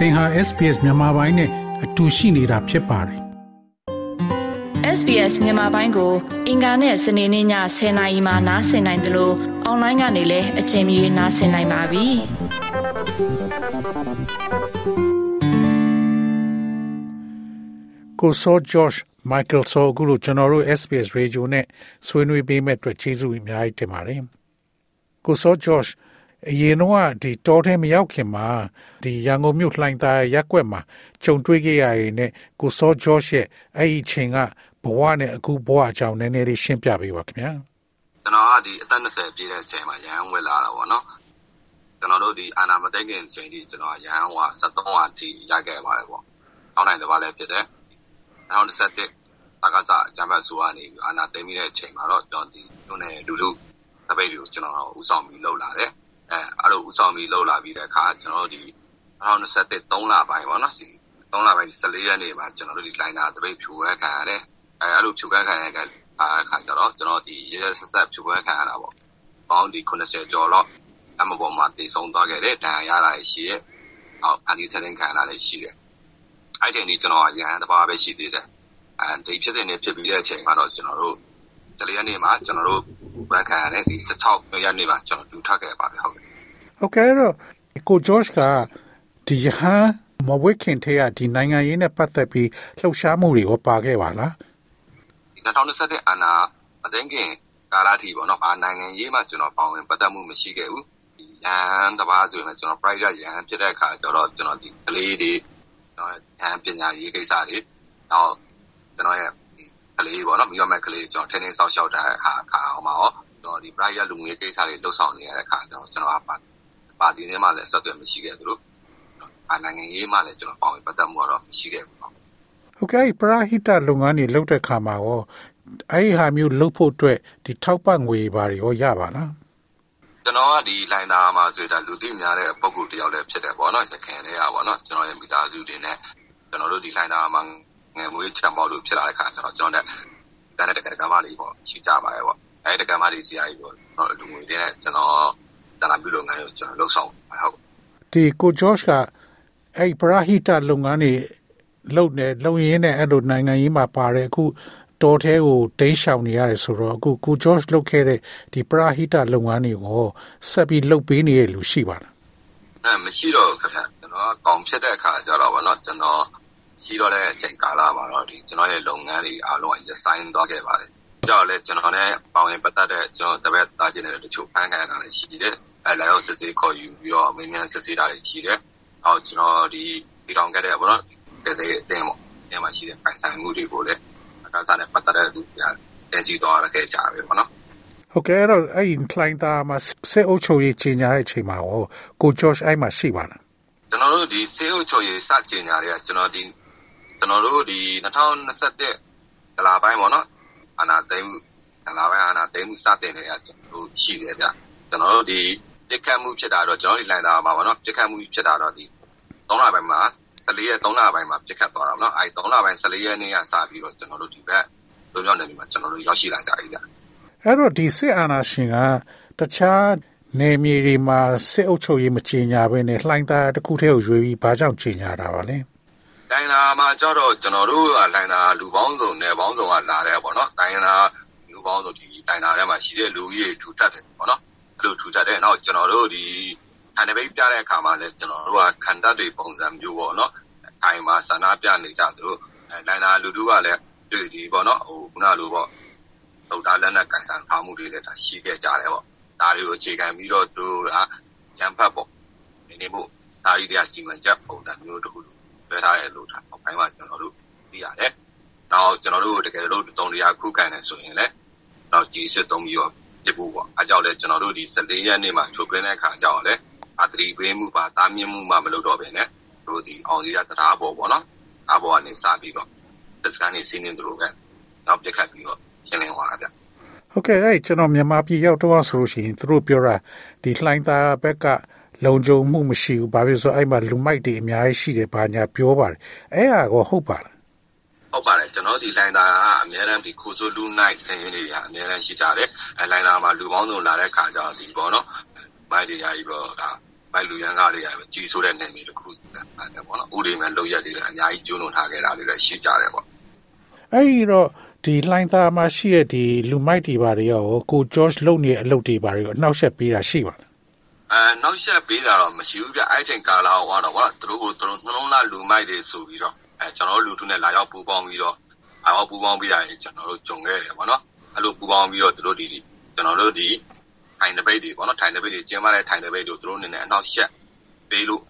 သင်ဟာ SPS မြန်မာပိုင်းနဲ့အတူရှိနေတာဖြစ်ပါတယ် SBS မြန်မာပိုင်းကို အင်ကာနဲ့စနေနေ့ည10:00နာရီမှနားဆင်နိုင်တယ်လို့အွန်လိုင်းကနေလည်းအချိန်မီနားဆင်နိုင်ပါပြီ။ကိုစော George Michael ဆိုအခုလိုကျွန်တော်တို့ SBS Radio နဲ့ဆွေးနွေးပေးမဲ့အတွက်ကျေးဇူးအများကြီးတင်ပါတယ်။ကိုစော George အရင်တော့ဒီတောထဲမရောက်ခင်မှာဒီရန်ကုန်မြို့လှိုင်သာရက်ကွက်မှာကြုံတွေ့ခဲ့ရရင်နဲ့ကိုစောဂျော့ရဲ့အဲ့ဒီချိန်ကဘဝနဲ့အခုဘဝအကြောင်းနည်းနည်းလေးရှင်းပြပေးပါခင်ဗျာကျွန်တော်ကဒီအသက်20ပြည့်တဲ့အချိန်မှာရဟန်းဝင်လာတာပေါ့နော်ကျွန်တော်တို့ဒီအာနာမသိခင်ချိန်ဒီကျွန်တော်ရဟန်းဟွာ73ဟာထိရခဲ့ပါတယ်ပေါ့အောင်းနိုင်တစ်ပါးလည်းဖြစ်တယ်2021တက္ကသအကြမ်းဖက်ဆိုကနေအာနာသိမ်းပြီးတဲ့အချိန်မှာတော့ကျွန်တော်ဒီလူနဲ့လူလူတပိတ်တွေကိုကျွန်တော်ဥဆောင်ပြီးလှုပ်လာတယ် အဲအဲ့လိုဦးဆောင်ပြီးလှုပ်လာပြီးတဲ့အခါကျွန်တော်တို့ဒီ2021 3လပိုင်းပေါ့နော်စီ3လပိုင်း14ရက်နေ့မှာကျွန်တော်တို့ဒီလိုင်းနာတပိတ်ဖြူဝဲခံရတယ်အဲအဲ့လိုဖြူဝဲခံရတဲ့အခါကျတော့ကျွန်တော်ဒီရရဆက်ဆက်ဖြူဝဲခံရတာပေါ့ပေါင်းဒီ90ကျော်တော့အမပေါ်မှာတည်ဆုံးသွားခဲ့တဲ့ဒဏ်ရာရတာရှိရဲ့အော်အန်ဒီထရင်ခံရတာလည်းရှိတယ်အဲ့ချိန်นี้ကျွန်တော်ရဟန်းတစ်ပါးပဲရှိသေးတယ်အဲဒီဖြစ်တဲ့နေ့ဖြစ်ပြီးတဲ့အချိန်မှာတော့ကျွန်တော်တို့တလေးရက်နေ့မှာကျွန်တော်တို့ဘန်ခံရတဲ့ဒီ16ရက်နေ့မှာကျွန်တော်တူထခဲ့ပါတယ်ဟုတ်ကဲ့ ဟုတ်ကဲ့တော့ကိုဂျော့ချ်ကဒီရဟန်းမဝိခင်ထဲကဒီနိုင်ငံရေးနဲ့ပတ်သက်ပြီးလှုပ်ရှားမှုတွေကိုပါခဲ့ပါလားဒီ2021အာနာအသိခင်ကာလထိပေါ့နော်အာနိုင်ငံရေးမှာကျွန်တော်ပေါဝင်ပတ်သက်မှုမရှိခဲ့ဘူးဒီရဟန်းတပါးဆိုရင်ကျွန်တော် private ရဟန်းဖြစ်တဲ့အခါကျတော့ကျွန်တော်ဒီကလေးတွေကျွန်တော်ရဟန်းပညာရေးကိစ္စတွေနောက်ကျွန်တော်ရဲ့ကလေးပေါ့နော်မိဘမဲ့ကလေးကျွန်တော်ထင်းထင်းဆောက်ရှောက်တဲ့ဟာခါအောင်မှာရောကျွန်တော်ဒီ private လူငွေကိစ္စတွေလှုပ်ဆောင်နေရတဲ့အခါကျတော့ကျွန်တော်က ပါပါတီထဲမှာလည်းဆက်သွယ်မရှိခဲ့သလိုအနိုင်ငံရေးမှလည်းကျွန်တော်ပေါဝင်ပတ်သက်မှုတော့မရှိခဲ့ဘူးပေါ့ဟုတ်ကဲ့ပရာဟိတလုပ်ငန်းတွေလုပ်တဲ့ခါမှာရောအဲ့ဒီဟာမျိုးလုပ်ဖို့အတွက်ဒီထောက်ပံ့ငွေပါရောရပါလားကျွန်တော်ကဒီလိုင်းနာမှာဆိုတာလူသိများတဲ့ပုံကူတယောက်လည်းဖြစ်တယ်ပေါ့နော်ရခင်လေးอ่ะပေါ့နော်ကျွန်တော်ရဲ့မိသားစုတွေနဲ့ကျွန်တော်တို့ဒီလိုင်းနာမှာငယ်မွေးချမ်းပေါလို့ဖြစ်လာတဲ့ခါကျွန်တော်ကျွန်တော်နဲ့တန်းတဲ့တက္ကမလေးပေါ့ရှိကြပါတယ်ပေါ့အဲဒီတက္ကမလေးစီယာကြီးပေါ့လူငွေတွေနဲ့ကျွန်တော် တနာပြုလုပ်ငန်းကိုကျွန်တော်လှုပ်ဆောင်ဟုတ်ဒီကိုဂျော့ချ်ကအဲ့ပရာဟိတလုပ်ငန်းတွေလုပ်နေလုံရင်းနဲ့အဲ့လိုနိုင်ငံရေးမှာပါတယ်အခုတော်ထဲကိုတိန်းရှောင်နေရတယ်ဆိုတော့အခုကိုဂျော့ချ်လုပ်ခဲ့တဲ့ဒီပရာဟိတလုပ်ငန်းတွေကိုဆက်ပြီးလုပ်ပေးနေတဲ့လူရှိပါလားအဲမရှိတော့ခင်ဗျကျွန်တော်ကောင်းဖြစ်တဲ့အခါကျတော့ဗောနော်ကျွန်တော်ရှိတော့တဲ့အချိန်ကာလမှာတော့ဒီကျွန်တော်ရဲ့လုပ်ငန်းတွေအားလုံးရဆိုင်သွားခဲ့ပါတယ်ကြောက်လဲကျွန်တော်နဲ့ပေါဝင်ပတ်သက်တဲ့ကျွန်တော်တပည့်သားချင်းတွေတချို့ဖန်ခံရတာလည်းရှိတယ်အဲ လာရောက်စစ်စစ်ခေါ်ယူပြီးတော့အမေမြန်စစ်စစ်တာတွေရှိတယ်။အော်ကျွန်တော်ဒီဒီကောင်ခဲ့တဲ့ဘောနော်ကဲတဲ့အတင်းပေါ့။အဲမှာရှိတဲ့ပိုင်ဆိုင်မှုတွေကိုလည်းအကားစားနဲ့ပတ်သက်တဲ့သူပြတင်ကြည့်သွားရခဲ့ကြပြီပေါ့နော်။ဟုတ်ကဲ့တော့အဲ့ဒီ client တာမှာစေအုပ်ချုပ်ရေးကြီးညာတဲ့အချိန်မှာဟောကိုဂျော့ချ်အဲ့မှာရှိပါလား။ကျွန်တော်တို့ဒီစေအုပ်ချုပ်ရေးစကြီးညာတွေကကျွန်တော်ဒီကျွန်တော်တို့ဒီ2021ကလာပိုင်းပေါ့နော်။အနာသိမ်းကလာပိုင်းအနာသိမ်းမှုစတင်နေတာကျွန်တော်တို့ရှိတယ်ဗျ။ကျွန်တော်တို့ဒီ ပြစ်ခတ်မှုဖြစ်တာတော့ကျွန်တော်ဒီလိုင်းတာမှာပေါ့နော်ပြစ်ခတ်မှုဖြစ်တာတော့ဒီ3လပိုင်းမှာ14ရက်3လပိုင်းမှာပြစ်ခတ်သွားတာပေါ့နော်အဲဒီ3လပိုင်း14ရက်နေ့ကစပြီးတော့ကျွန်တော်တို့ဒီဘက်လူမျိုးနယ်မြေမှာကျွန်တော်တို့ရောက်ရှိလာကြပြီဗျအဲ့တော့ဒီစစ်အာဏာရှင်ကတခြားနေမြေတွေမှာစစ်အုပ်ချုပ်ရေးမချေညာဘဲနဲ့လှိုင်းသားတစ်ခုတည်းကိုရွေးပြီးဘာကြောင့်ချေညာတာပါလဲတိုင်းနာမှာကြတော့ကျွန်တော်တို့ကလိုင်းနာလူပေါင်းစုံနယ်ပေါင်းစုံကလာတယ်ပေါ့နော်တိုင်းနာလူပေါင်းစုံဒီတိုင်းနာထဲမှာရှိတဲ့လူကြီးထူထပ်တယ်ပေါ့နော် အဲ့လိုထူထပ်တယ်နောက်ကျွန်တော်တို့ဒီဟန်ဒပိတ်ပြတဲ့အခါမှာလည်းကျွန်တော်တို့ကခန္ဓာတွေပုံစံမျိုးပေါ့နော်အိမ်မှာဆန္ဒပြနေကြသူတို့နိုင်တာလူတို့ကလည်းတွေ့ဒီပေါ့နော်ဟိုခုနလိုပေါ့ဟိုဒါလက်နဲ့ကန်ဆန်ထားမှုတွေလည်းဒါရှိခဲ့ကြတယ်ပေါ့ဒါတွေကိုအခြေခံပြီးတော့သူတို့ကကြံဖတ်ပေါ့နေနေမှုဒါကြီးတွေကစီမံချက်ပုံစံမျိုးတစ်ခုလိုပြထားရလို့ဒါအောက်ပိုင်းမှာကျွန်တော်တို့သိရတယ်နောက်ကျွန်တော်တို့တကယ်လို့တုံတရားခုခံနေဆိုရင်လည်းနောက်ကြီးစစ်သုံးပြီးတော့ ဖြစ်ဖို့ပေါ့အဲကြောင့်လဲကျွန်တော်တို့ဒီ14ရက်နေ့မှာထုတ်ပြတဲ့အခါကြောင့်လဲအတရီပေးမှုပါတားမြင့်မှုမှမလုပ်တော့ဘဲနဲ့တို့ဒီအောင်စီရတရားပေါ်ပေါ့နော်အားပေါ်ကနေစပြီးတော့တက်စကနေစီးနေတို့ကနောက်ပြက်ခတ်ပြီးတော့ရှင်းလင်းသွားတာဗျဟုတ်ကဲ့အဲ့ကျွန်တော်မြန်မာပြည်ရောက်တော့ဆိုလို့ရှိရင်သူတို့ပြောတာဒီလှိုင်းသားဘက်ကလုံခြုံမှုမရှိဘူးဘာဖြစ်လို့ဆိုအဲ့မှာလူမိုက်တွေအများကြီးရှိတယ်ဘာညာပြောပါတယ်အဲ့ဟာကောဟုတ်ပါလား ဟုတ်ပါတယ်ကျွန်တော်ဒီလိုင်းတာကအများအားဖြင့်ခိုးဆိုလူနိုင်ဆင်ရင်းတွေကအများအားရှိကြတယ်အဲလိုင်းတာမှာလူပေါင်းစုံလာတဲ့ခါကျတော့ဒီပေါ့နော်မိုက်တွေရာကြီးပေါ့ဒါမိုက်လူရန်ကားတွေကကြီးဆိုးတဲ့နေမြေတစ်ခုတယ်ပေါ့နော်ဥဒေမဲ့လောက်ရက်တွေလည်းအများကြီးကျူးလွန်ထားခဲ့တာတွေလည်းရှိကြတယ်ပေါ့အဲ့ဒီတော့ဒီလိုင်းသားမှာရှိတဲ့ဒီလူမိုက်တွေပါတွေရောကိုဂျော့လုံနေအလုပ်တွေပါတွေရောအနှောက်အယှက်ပေးတာရှိပါလားအဲနောက်ဆက်ပေးတာတော့မရှိဘူးဗျအဲ့ချိန်ကာလာဟောတော့ဗောသူတို့ကိုသူတို့နှလုံးသားလူမိုက်တွေဆိုပြီးတော့ အဲကျွန်တော်တို့လူထုနဲ့လာရောက်ပူပေါင်းပြီးတော့အောက်ပူပေါင်းပြီးတာကျွန်တော်တို့ကြုံခဲ့တယ်ဗောနော်အဲ့လိုပူပေါင်းပြီးတော့သူတို့ဒီကျွန်တော်တို့ဒီထိုင်တပိတ်တွေဗောနော်ထိုင်တပိတ်တွေကျင်းပတဲ့ထိုင်တပိတ်တို့သူတို့အနေနဲ့အနောက်ရှက်ပေးလို့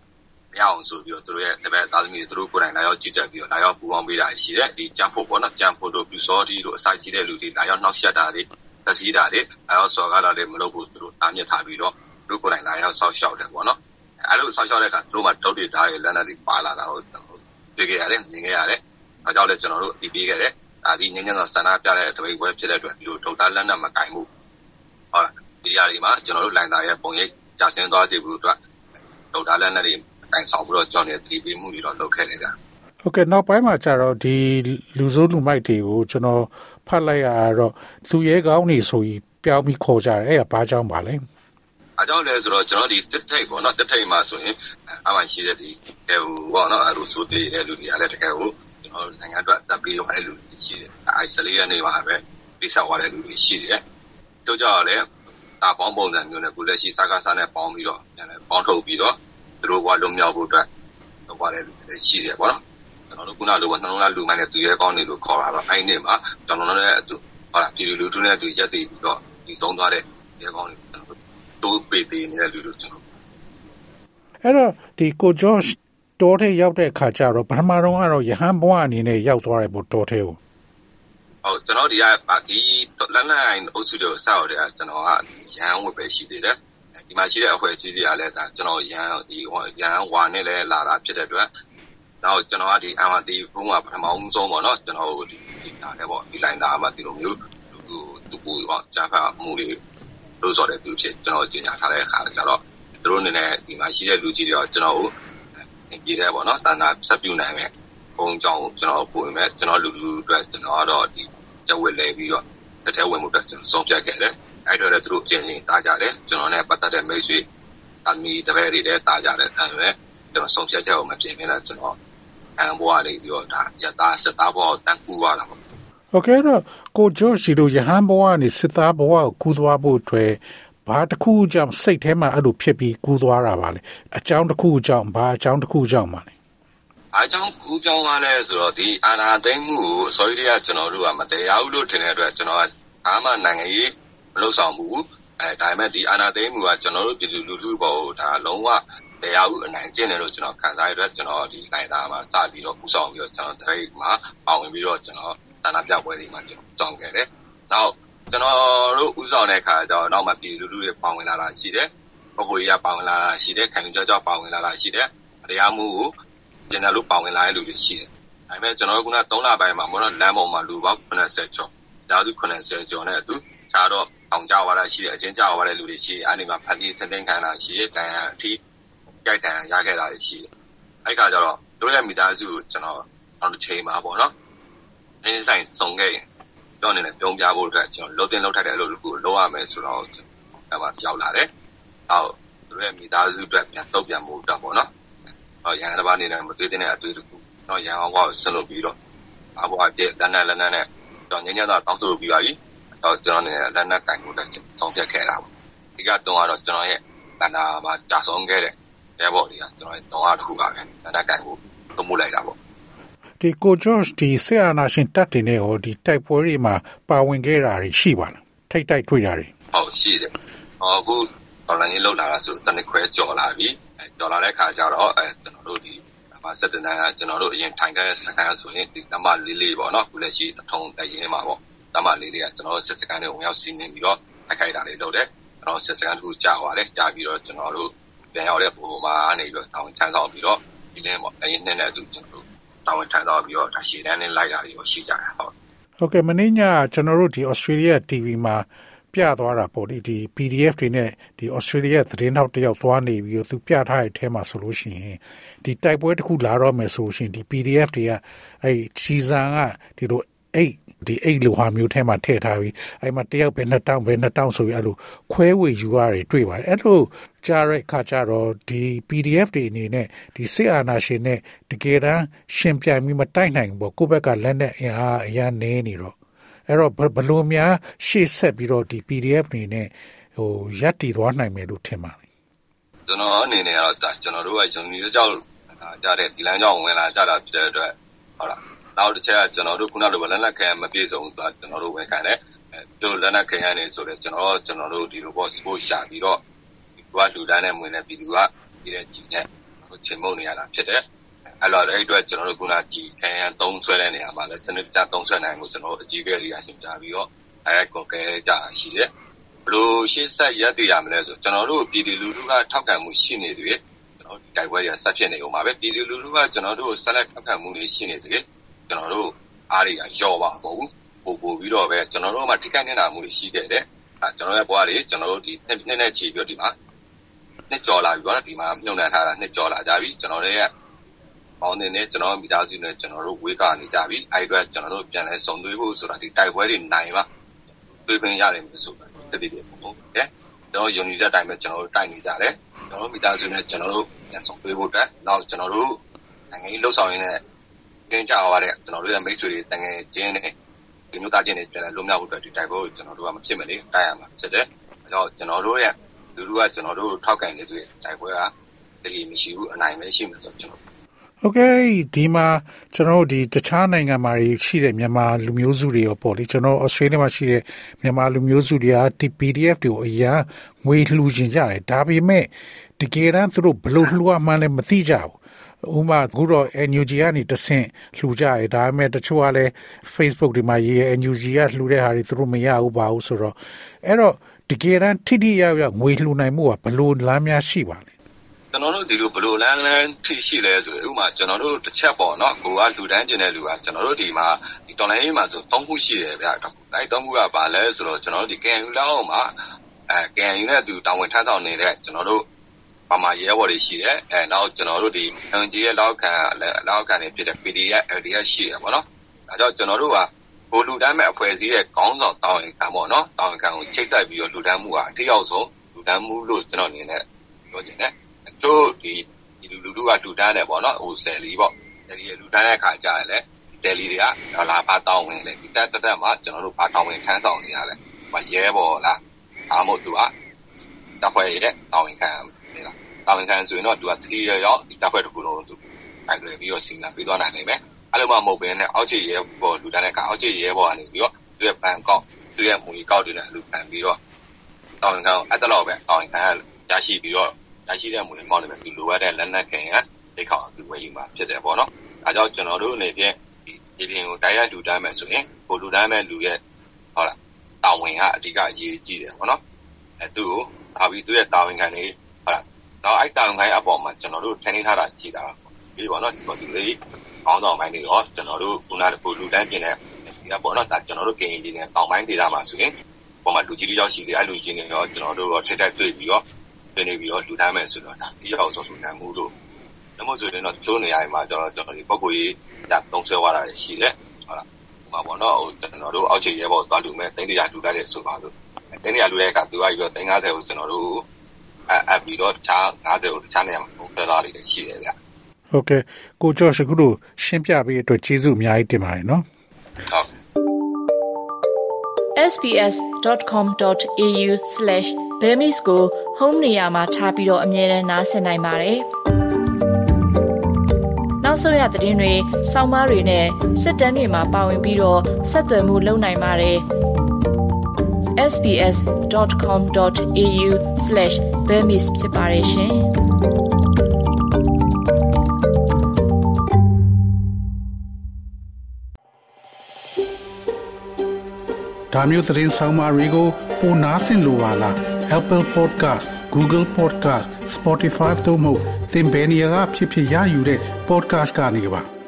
မရအောင်ဆိုပြီးတော့သူတို့ရဲ့တပည့်သားသမီးတွေသူတို့ကိုယ်တိုင်လာရောက်ကြည့်ကြပြီးတော့လာရောက်ပူပေါင်းပေးတာရှိတယ်ဒီကြံဖို့ဗောနော်ကြံဖို့တို့ပြူစောတီတို့အစာကြီးတဲ့လူတွေလာရောက်နှောက်ရှက်တာတွေသက်စီးတာတွေအဲတော့စော်ကားတာတွေမလုပ်ဘူးသူတို့တားမြစ်ထားပြီးတော့သူတို့ကိုယ်တိုင်လာရောက်ဆောက်ရှောက်တယ်ဗောနော်အဲလိုဆောက်ရှောက်တဲ့အခါသူတို့မှတုတ်တွေထားရလက်နက်တွေပါလာတာကိုတွေ့ ခဲ့ရတယ် မြင်ခဲ့ရတယ်အဲကြောင့်လည်း ကျွန်တော်တို့ဒီပြီးခဲ့တယ် ဒါဒီငင်းငင်းသောဆန္ဒပြတဲ့တပိတ်ပွဲဖြစ်တဲ့အတွက် ဒီလို ထုတ်တာလက်နက် မကင်ဘူးဟောဒီຢာတွေမှာ ကျွန်တော်တို့လိုင်သားရဲ့ ပုံရိပ်ကြာဆင်းသွားစေဖို့အတွက် ထုတ်တာလက်နက်တွေကင်ဆောင်ပြီးတော့ကျွန်တော်တီးပေးမှုတွေတော့ လုပ်ခဲ့တယ်ဗျ ဟုတ်ကဲ့ နောက်ပိုင်းမှာကျတော့ ဒီ လူစိုးလူမိုက်တွေကို ကျွန်တော် ဖတ်လိုက်ရတော့ သူရဲကောင်းနေဆိုပြီး ပြောင်းပြီး ခေါ်ကြတယ် အဲ့ဒါ ဘာကြောင့်ပါလဲ အကြောင်းလဲဆိုတော့ကျွန်တော်ဒီတစ်ထိတ်ပေါ့နော်တစ်ထိတ်မှာဆိုရင်အမှန်ရှိတဲ့ဒီဟဲဟိုပေါ့နော်အဲ့လိုဆိုတဲ့လူတွေကလည်းတကယ်ကိုကျွန်တော်နိုင်ငံအတွက်တပ်ပြီးရတဲ့လူတွေရှိတယ်အိုက်ဆလေးရနေမှာပဲပြဆောက်ရတဲ့လူတွေရှိတယ်တို့ကြောင့်လည်းတာပေါင်းပုံစံမျိုးနဲ့ကိုလက်ရှိစကားစားနဲ့ပေါင်းပြီးတော့ပြန်လဲပေါင်းထုတ်ပြီးတော့သူတို့ကလုံမြောက်ဖို့အတွက်လုပ်ရတဲ့လူတွေရှိတယ်ပေါ့နော်ကျွန်တော်တို့ခုနလိုပဲနှလုံးသားလူမိုင်းနဲ့သူရဲကောင်းနေလို့ခေါ်တာတော့အဲ့ဒီနေ့မှာကျွန်တော်တို့လည်းအတူဟုတ်လားပြည်လူလူထုနဲ့အတူရက်တည်ပြီးတော့ဒီသုံးသွားတဲ့ရဲကောင်းတွေ တိုးပေးပေးနေတဲ့လူတို့ကျွန်တော်အဲ့တော့ဒီကိုဂျော့တောထဲရောက်တဲ့အခါကျတော့ပထမတော့ကတော့ယဟန်ဘွားအနေနဲ့ရောက်သွားတယ်ပေါ့တောထဲကိုဟုတ်ကျွန်တော်ဒီကဒီလက်နက်အုပ်စုတွေစောက်တယ်ကျွန်တော်ကရန်ဝတ်ပဲရှိသေးတယ်ဒီမှာရှိတဲ့အဖွဲ့အစည်းတွေကလည်းဒါကျွန်တော်ရန်ဒီရန်ဝါနဲ့လည်းလာတာဖြစ်တဲ့အတွက်နောက်ကျွန်တော်ကဒီ MRT ဘုံကပထမဆုံးပေါ့နော်ကျွန်တော်ဒီဒီလာတယ်ပေါ့ဒီ line သားမှာဒီလိုမျိုးသူသူပူပေါ့ဂျာဖာမှုတွေ လို့ဆိုတဲ့သူဖြစ် ကျွန်တော်ကြီးညာထားတဲ့အခါကျတော့ သူတို့အနေနဲ့ ဒီမှာရှိတဲ့လူကြီးတွေတော့ကျွန်တော်ကိုပြည်တယ်ပေါ့နော်စံနာဆက်ပြုနိုင်မယ်ဘုံကြောင့်ကျွန်တော်ပို့မယ် ကျွန်တော်လူလူအတွက် ကျွန်တော်ကတော့ဒီရဝက်လဲပြီးတော့တစ်ထဲဝင်မှုအတွက်ကျွန်တော်ဆုံးဖြတ်ခဲ့တယ် အဲ့တော့လည်း သူတို့ကျင်းနေတာကြတယ် ကျွန်တော်နဲ့ ပတ်သက်တဲ့ မိတ်ဆွေအမီတပည့်တွေလည်းတာကြတယ်အဲ့ပဲကျွန်တော်ဆုံးဖြတ်ချက်ကို မပြင်ခင်လည်းကျွန်တော်အန်ဘွားလေးပြီးတော့ဒါရတာစတာဘောတန်ကူသွားတာပေါ့ ဟုတ်ကဲ့တော့ကိုဂျော့ရှိတို့ယဟန်ဘဝကနေစစ်သားဘဝကိုကူးသွားဖို့အတွက်ဘာတစ်ခုကြောင့်စိတ်ထဲမှာအဲ့လိုဖြစ်ပြီးကူးသွားတာပါလေအကြောင်းတစ်ခုကြောင့်ဘာအကြောင်းတစ်ခုကြောင့်ပါလဲအကြောင်းကူးကြောင်းပါလဲဆိုတော့ဒီအာနာသိမ့်မှုကိုဆော်ရီယာကျွန်တော်တို့ကမတရားဘူးလို့ထင်တဲ့အတွက်ကျွန်တော်ကအာမနိုင်ငံရေးမလုပ်ဆောင်ဘူးအဲဒါပေမဲ့ဒီအာနာသိမ့်မှုကကျွန်တော်တို့ပြည်သူလူထုပေါ်ဒါလုံးဝတရားဥအနိုင်ကျင့်တယ်လို့ကျွန်တော်ခံစားရတဲ့အတွက်ကျွန်တော်ဒီနိုင်ငံသားမှာစပြီးတော့ပူဆောင်ပြီးတော့ကျွန်တော်တရိတ်မှာပါဝင်ပြီးတော့ကျွန်တော် တာနာပြပွဲတွေမှာကျွန်တော်တောင်းခဲ့တယ်။နောက် ကျွန်တော်တို့ဥဆောင်တဲ့အခါကျတော့ နောက်မှပြည်လူလူတွေ ပါဝင်လာတာရှိတယ်။ပုဂ္ဂိုလ်ကြီးကပါဝင်လာတာရှိတယ်။ခံယူကြောကြောပါဝင်လာတာရှိတယ်။တရားမှုကို ကျန်တဲ့လူပါဝင်လာတဲ့လူတွေရှိတယ်။ဒါပေမဲ့ ကျွန်တော်တို့က3လပိုင်းမှာမဟုတ်တော့လမ်းပေါ်မှာ လူပေါင်း80ကျော်။ဒါသူ80ကျော်နဲ့အတူခြားတော့အောင်ကြွားတာရှိတယ်အချင်းကြွားတဲ့လူတွေရှိတယ်။အဲဒီမှာဖန်တီးသင်္ကန်းခံတာရှိတယ်။တန်ရအထိကြိုက်တန်ရခဲ့တာရှိတယ်။အဲဒီခါကျတော့တို့ရဲ့ မိသားစုကို ကျွန်တော် နောက်တစ်ချိန်မှာပေါ့နော်။ အင်းဆိုင်စုံခဲ့ရင်တော့အနေနဲ့ပြုံးပြဖို့အတွက်ကျွန်တော်လှုပ်တင်လှုပ်ထက်တဲ့အလုပ်တစ်ခုလုပ်ရမယ်ဆိုတော့အဲ့မှာရောက်လာတယ်။နောက်သူတို့ရဲ့မိသားစုအတွက်ပြန်တုတ်ပြန်မှုတော့ပေါ့နော်။ဟောရန်တစ်ပါးအနေနဲ့မတွေ့တဲ့အတွေ့တစ်ခု။တော့ရန်အောင်ကောဆက်လုပ်ပြီးတော့အဘွားပြက်လက်နဲ့လက်နဲ့တော့ငင်းညတော့တောင်းဆိုပြီးပါပြီ။တော့ကျွန်တော်နေလက်နဲ့ကင်ဖို့တက်တောင်းပြခဲ့တာပေါ့။ဒီကတော့ကတော့ကျွန်တော်ရဲ့တန်တာမှာကြာဆုံးခဲ့တဲ့အဲဘော်တွေကကျွန်တော်ရဲ့တောင်းအားတစ်ခုပါပဲ။လက်နဲ့ကင်ဖို့သုံးမှုလိုက်တာပေါ့။ ဒီကိုဂျော့ဒီဆရာနာရှင်တက်တင်နေဟောဒီတိုက်ပွဲတွေမှာပါဝင်ခဲ့တာရှိပါလားထိတ်တိုက်တွေ့တာတွေဟုတ်ရှိတယ်အခုတော်လိုင်းရေးလောက်လာတာဆိုတနစ်ခွဲကြော်လာပြီအဲကြော်လာတဲ့ခါကျတော့အဲကျွန်တော်တို့ဒီမှာစက်တင်တန်းကကျွန်တော်တို့အရင်ထိုင်ခဲ့စကန်ဆိုရင်ဒီတမလေးလေးပေါ့နော်ခုလက်ရှိအထုံးတရင်မှာပေါ့တမလေးလေးကကျွန်တော်တို့စက်စကန်တွေဝင်ရောက်စီးနေပြီးတော့အခိုက်တာတွေလုပ်တယ်ကျွန်တော်စက်စကန်တစ်ခုကြာသွားတယ်ကြာပြီးတော့ကျွန်တော်တို့ပြန်ရောက်တဲ့ပုံမှာနေပြီးတော့တောင်းချမ်းဆောင်ပြီးတော့ဒီလင်းပေါ့အရင်နှစ်နဲ့အတူကျွန်တော် တို့တာဝန်ထမ်းတော့ပြီးတော့ဒါရှည်တန်းနဲ့လိုက်တာတွေရောရှိကြတယ်ဟုတ်ဟုတ်ကဲ့မင်းညကျွန်တော်တို့ဒီ Australia TV မှာပြသွားတာပေါ့ဒီဒီ PDF တွေနဲ့ဒီ Australia သတင်းထောက်တယောက်သွားနေပြီးတော့သူပြထားတဲ့အထဲမှာဆိုလို့ရှိရင်ဒီတိုက်ပွဲတစ်ခုလာတော့မယ်ဆိုလို့ရှိရင်ဒီ PDF တွေကအဲ့ချီဇန်ကဒီလိုအိတ် ဒီအိတ်လိုဟာမျိုးထဲမှာထည့်ထားပြီးအဲ့မှာတယောက်ပဲနှစ်တောင်းပဲနှစ်တောင်းဆိုပြီးအဲ့လိုခွဲဝေယူရတယ်တွေ့ပါတယ်အဲ့လိုကြားရခါကြတော့ဒီ PDF တွေအနေနဲ့ဒီစစ်အာဏာရှင်နဲ့တကယ်တမ်းရှင်ပြိုင်ပြီးမတိုက်နိုင်ဘူးပေါ့ကိုယ့်ဘက်ကလက်နဲ့အင်အားအရန်နေနေတော့အဲ့တော့ဘလို့များရှေ့ဆက်ပြီးတော့ဒီ PDF တွေနဲ့ဟိုရပ်တည်သွားနိုင်မယ်လို့ထင်ပါတယ်ကျွန်တော်အနေနဲ့ကတော့ကျွန်တော်တို့ကယုံကြည်ကြောက်ကြတဲ့ဒီလမ်းကြောင်းဝင်လာကြတာဖြစ်တဲ့အတွက်ဟုတ်လား နောက်တစ်ချက်က ကျွန်တော်တို့ ခုနလိုလက်နက်ခဲမပြေဆုံးဆိုတာ ကျွန်တော်တို့ ဝန်ခံတယ်အဲတို့ လက်နက်ခဲရနေဆိုတော့ကျွန်တော်ကျွန်တော်တို့ ဒီလိုပေါ့ sport ရှာပြီးတော့ဒီကလူတန်းနဲ့ဝင်နေပြည်သူကဒီတဲ့ကြီးနဲ့ ချိန်မုံနေရတာ ဖြစ်တယ် အဲ့တော့အဲ့အတွက် ကျွန်တော်တို့ ခုနကြီးခံရသုံးဆွဲတဲ့နေရာမှာလည်း စနစ်တကျ သုံးဆွဲနိုင်မှုကျွန်တော်အကြီးအကဲတွေကရှင်းပြပြီးတော့အဲကွန်ကဲကြတာ ရှိတယ်ဘလို့ရှေ့ဆက်ရက်တည်ရမလဲဆို ကျွန်တော်တို့ ပြည်သူလူထုက ထောက်ခံမှု ရှိနေတယ်ကျွန်တော်တိုက်ပွဲရဆက်ဖြစ်နေဦးမှာပဲ ပြည်သူလူထုက ကျွန်တော်တို့ဆက်လက် ထောက်ခံမှုတွေ ရှိနေတယ် ကျွန်တော်တို့အားတွေကယော့ပါမဟုတ်ဘူးပို့ပို့ပြီးတော့ပဲကျွန်တော်တို့မှထိခိုက်နေတာမှုတွေရှိခဲ့တယ်အဲကျွန်တော်ရဲ့ဘွားတွေကျွန်တော်တို့ဒီနှစ်နှစ်နဲ့ချီပြီးတော့ဒီမှာနှစ်ကြော်လာပြီပေါ့နော်ဒီမှာမြုံနှံထားတာနှစ်ကြော်လာကြပြီကျွန်တော်တို့ရဲ့ပေါင်းနေနဲ့ကျွန်တော်မိသားစုနဲ့ကျွန်တော်တို့ဝေးကနေကြပြီအဲ့အတွက်ကျွန်တော်တို့ပြန်လဲစုံသွေးဖို့ဆိုတာဒီတိုက်ပွဲတွေနိုင်ပါတွေးပင်ရတယ်မျိုးဆိုတာတတိယပုံဟုတ်တယ်ကျွန်တော်ယုံကြည်တဲ့အတိုင်းပဲကျွန်တော်တို့တိုက်နေကြတယ်ကျွန်တော်မိသားစုနဲ့ကျွန်တော်တို့ပြန်စုံသွေးဖို့အတွက်နောက်ကျွန်တော်တို့နိုင်ငံရေးလှုပ်ဆောင်ရင်းနဲ့ ကင်းကျသွားတဲ့ ကျွန်တော်တို့ရဲ့ မိတ်ဆွေတွေ၊သူငယ်ချင်းတွေ၊ဆွေမျိုးသားချင်းတွေ ပြန်လည်လွတ်မြောက်ဖို့အတွက် ဒီတိုက်ပွဲကို ကျွန်တော်တို့က မဖြစ်မနေ တိုက်ရမှာဖြစ်တယ်။ဒါကြောင့် ကျွန်တော်တို့ရဲ့ လူထုက ကျွန်တော်တို့ကို ထောက်ခံနေသရွေ့ တိုက်ပွဲက အလျေမရှိဘူး။အနိုင်ပဲ ရှိမယ်လို့ ကျွန်တော်တို့။ဟုတ်ကဲ့။ဒီမှာ တခြားနိုင်ငံမှာရှိတဲ့ မြန်မာလူမျိုးစုတွေရောပေါ့လေ။ကျွန်တော်တို့ သြစတေးလျမှာရှိတဲ့ မြန်မာလူမျိုးစုတွေက ဒီ PDF တွေကို အရမ်း ငွေလှူချင်ကြတယ်။ဒါပေမဲ့ တကယ်တမ်း သူတို့ ဘယ်လိုလှူရမှန်းလည်း မသိကြဘူး ဥမာအခုတော့ NUG ကနေတဆင့်လှူကြရဲဒါပေမဲ့တချို့ကလည်း Facebook ဒီမှာရေး NUG ကလှူတဲ့ဟာတွေသူတို့မရဘူးပါဘူးဆိုတော့အဲ့တော့တကယ်တမ်းထိထိရောက်ရောက်ငွေလှူနိုင်မှုကဘလို့လမ်းများရှိပါလဲကျွန်တော်တို့ဒီလိုဘလို့လန်းလန်းထိရှိလဲဆိုဥမာကျွန်တော်တို့တစ်ချက်ပေါ့နော်ကိုကလူတန်းကျင်တဲ့လူကကျွန်တော်တို့ဒီမှာဒီတော်လိုင်းရေးမှာဆို၃ခုရှိတယ်ဗျအဲ့၃ခုကဘာလဲဆိုတော့ကျွန်တော်တို့ဒီ KNU လောက်မှာအဲ KNU နဲ့သူတာဝန်ထမ်းဆောင်နေတဲ့ကျွန်တော်တို့ ဘာမှရဲဘော်တွေရှိတယ်အဲနောက်ကျွန်တော်တို့ဒီ NG ရဲ့လောက်ခံလောက်ခံနေဖြစ်တဲ့ PDF LDS ရှိတယ်ပေါ့နော်ဒါကြောင့်ကျွန်တော်တို့ကဘိုလ်လူတန်းမဲ့အဖွဲ့အစည်းရဲ့ခေါင်းဆောင်တောင်းရင်ခံပေါ့နော်တောင်းရင်ခံကိုချိတ်ဆက်ပြီးတော့လူတန်းမှုကအထိရောက်ဆုံးလူတန်းမှုလို့ကျွန်တော်အနေနဲ့ပြောချင်တယ်တို့ဒီဒီလူလူကလူတန်းတယ်ပေါ့နော်ဟိုဆယ်လီပေါ့ဆယ်လီရဲ့လူတန်းတဲ့ခါကြရလဲဆယ်လီတွေကလာဘာတောင်းဝင်လေဒီတက်တက်မှာကျွန်တော်တို့ဘာတောင်းဝင်ခန်းဆောင်နေရလဲမရဲပေါ်လားအားမို့သူကတပ်ဖွဲ့ရဲ့တောင်းဝင်ခံ နေတာတောင်းဝင်ခံဆိုရင်တော့သူကသတိရရောက်ဒီတပ်ဖွဲ့တစ်ခုလုံးသူတိုင်လွယ်ပြီးတော့စီမံပေးသွားနိုင်နိုင်မယ်အဲ့လိုမှမဟုတ်ဘဲနဲ့အောက်ခြေရဲပေါ်လူတန်းတဲ့ခါအောက်ခြေရဲပေါ်ကနေပြီးတော့သူရဲ့ဘန်ကောက်သူရဲ့မူကြီးကောက်တွေနဲ့လူပန်ပြီးတော့တောင်းဝင်ခံအဲ့တလောက်ပဲတောင်းဝင်ခံရရှိပြီးတော့ရရှိတဲ့မူရင်းမောင်းတွေပဲသူလိုအပ်တဲ့လက်နက်ခင်ရတိတ်ခေါသူဝယ်ယူမှာဖြစ်တယ်ပေါ့နော်။အဲကြောင့်ကျွန်တော်တို့အနေဖြင့်ဒီဒီပြင်ကိုတိုက်ရိုက်လူတန်းမယ်ဆိုရင်ကိုလူတန်းမဲ့လူရဲ့ဟုတ်လားတာဝန်ကအဓိကအရေးကြီးတယ်ပေါ့နော်။အဲသူ့ကိုဒါပြီးသူ့ရဲ့တာဝန်ခံတွေ ဟုတ်လားတော့အဲ့တာဝန်ခံအပေါ်မှာကျွန်တော်တို့ထင်နေထားတာကြည့်တာဒီပေါ့နော်ဒီပေါ်သူလေးကောင်းဆောင်ပိုင်းတွေရောကျွန်တော်တို့ခုနကကိုလူတန်းကျင်တဲ့ဒီကပေါ့နော်ဒါကျွန်တော်တို့ကရင်ပြည်နယ်တောင်ပိုင်းဒေသမှာဆိုရင်ပေါ်မှာလူကြီးတွေရောက်ရှိတယ်အဲ့လူကြီးတွေရောကျွန်တော်တို့ရောထိတိုက်တွေ့ပြီးတော့ဆွေးနွေးပြီးတော့လူတန်းမယ်ဆိုတော့ဒါဒီရောက်ဆိုလူတန်းမှုလို့ဒါမှမဟုတ်ဆိုရင်တော့ချိုးနေရမှာကျွန်တော်ကျွန်တော်ဒီပုံကိုကြီးညသုံးဆွဲသွားတာရှိတယ်ဟုတ်လားဟိုမှာပေါ့နော်ဟိုကျွန်တော်တို့အောက်ခြေရဲဘော်သွားလူမဲ့တင်းတရာလူတတ်တယ်ဆိုပါလို့တင်းတရာလူတဲ့အခါသူကပြီးတော့တင်း90ကိုကျွန်တော်တို့ အပ်ပြီးတော့တခြား90ကိုတခြားနေရာမှာပုံဆွဲသွားတယ်ရှိတယ်ဗျဟုတ်ကဲ့ကိုကျော်ရှခုတို့ရှင်းပြပေးအတွက်ကျေးဇူးအများကြီးတင်ပါတယ်နော်ဟုတ် sbs.com.au/bemis ကို home နေရာမှာထားပြီးတော့အမြဲတမ်းနှာစင်နိုင်ပါတယ်။နောက်ဆုံးရသတင်းတွေ၊စောင်းမားတွေနဲ့စစ်တမ်းတွေမှာပါဝင်ပြီးတော့ဆက်သွယ်မှုလုပ်နိုင်ပါတယ်။ sbs.com.au/bemis ဖြစ်ပါတယ်ရှင်။ဒါမျိုးသတင်းဆောင်မတွေကိုပိုနားဆင်လိုပါလား Apple Podcast Google Podcast Spotify တို့မှာသင်ပင်ရာဖြစ်ဖြစ်ရယူတဲ့ podcast ကနေပါ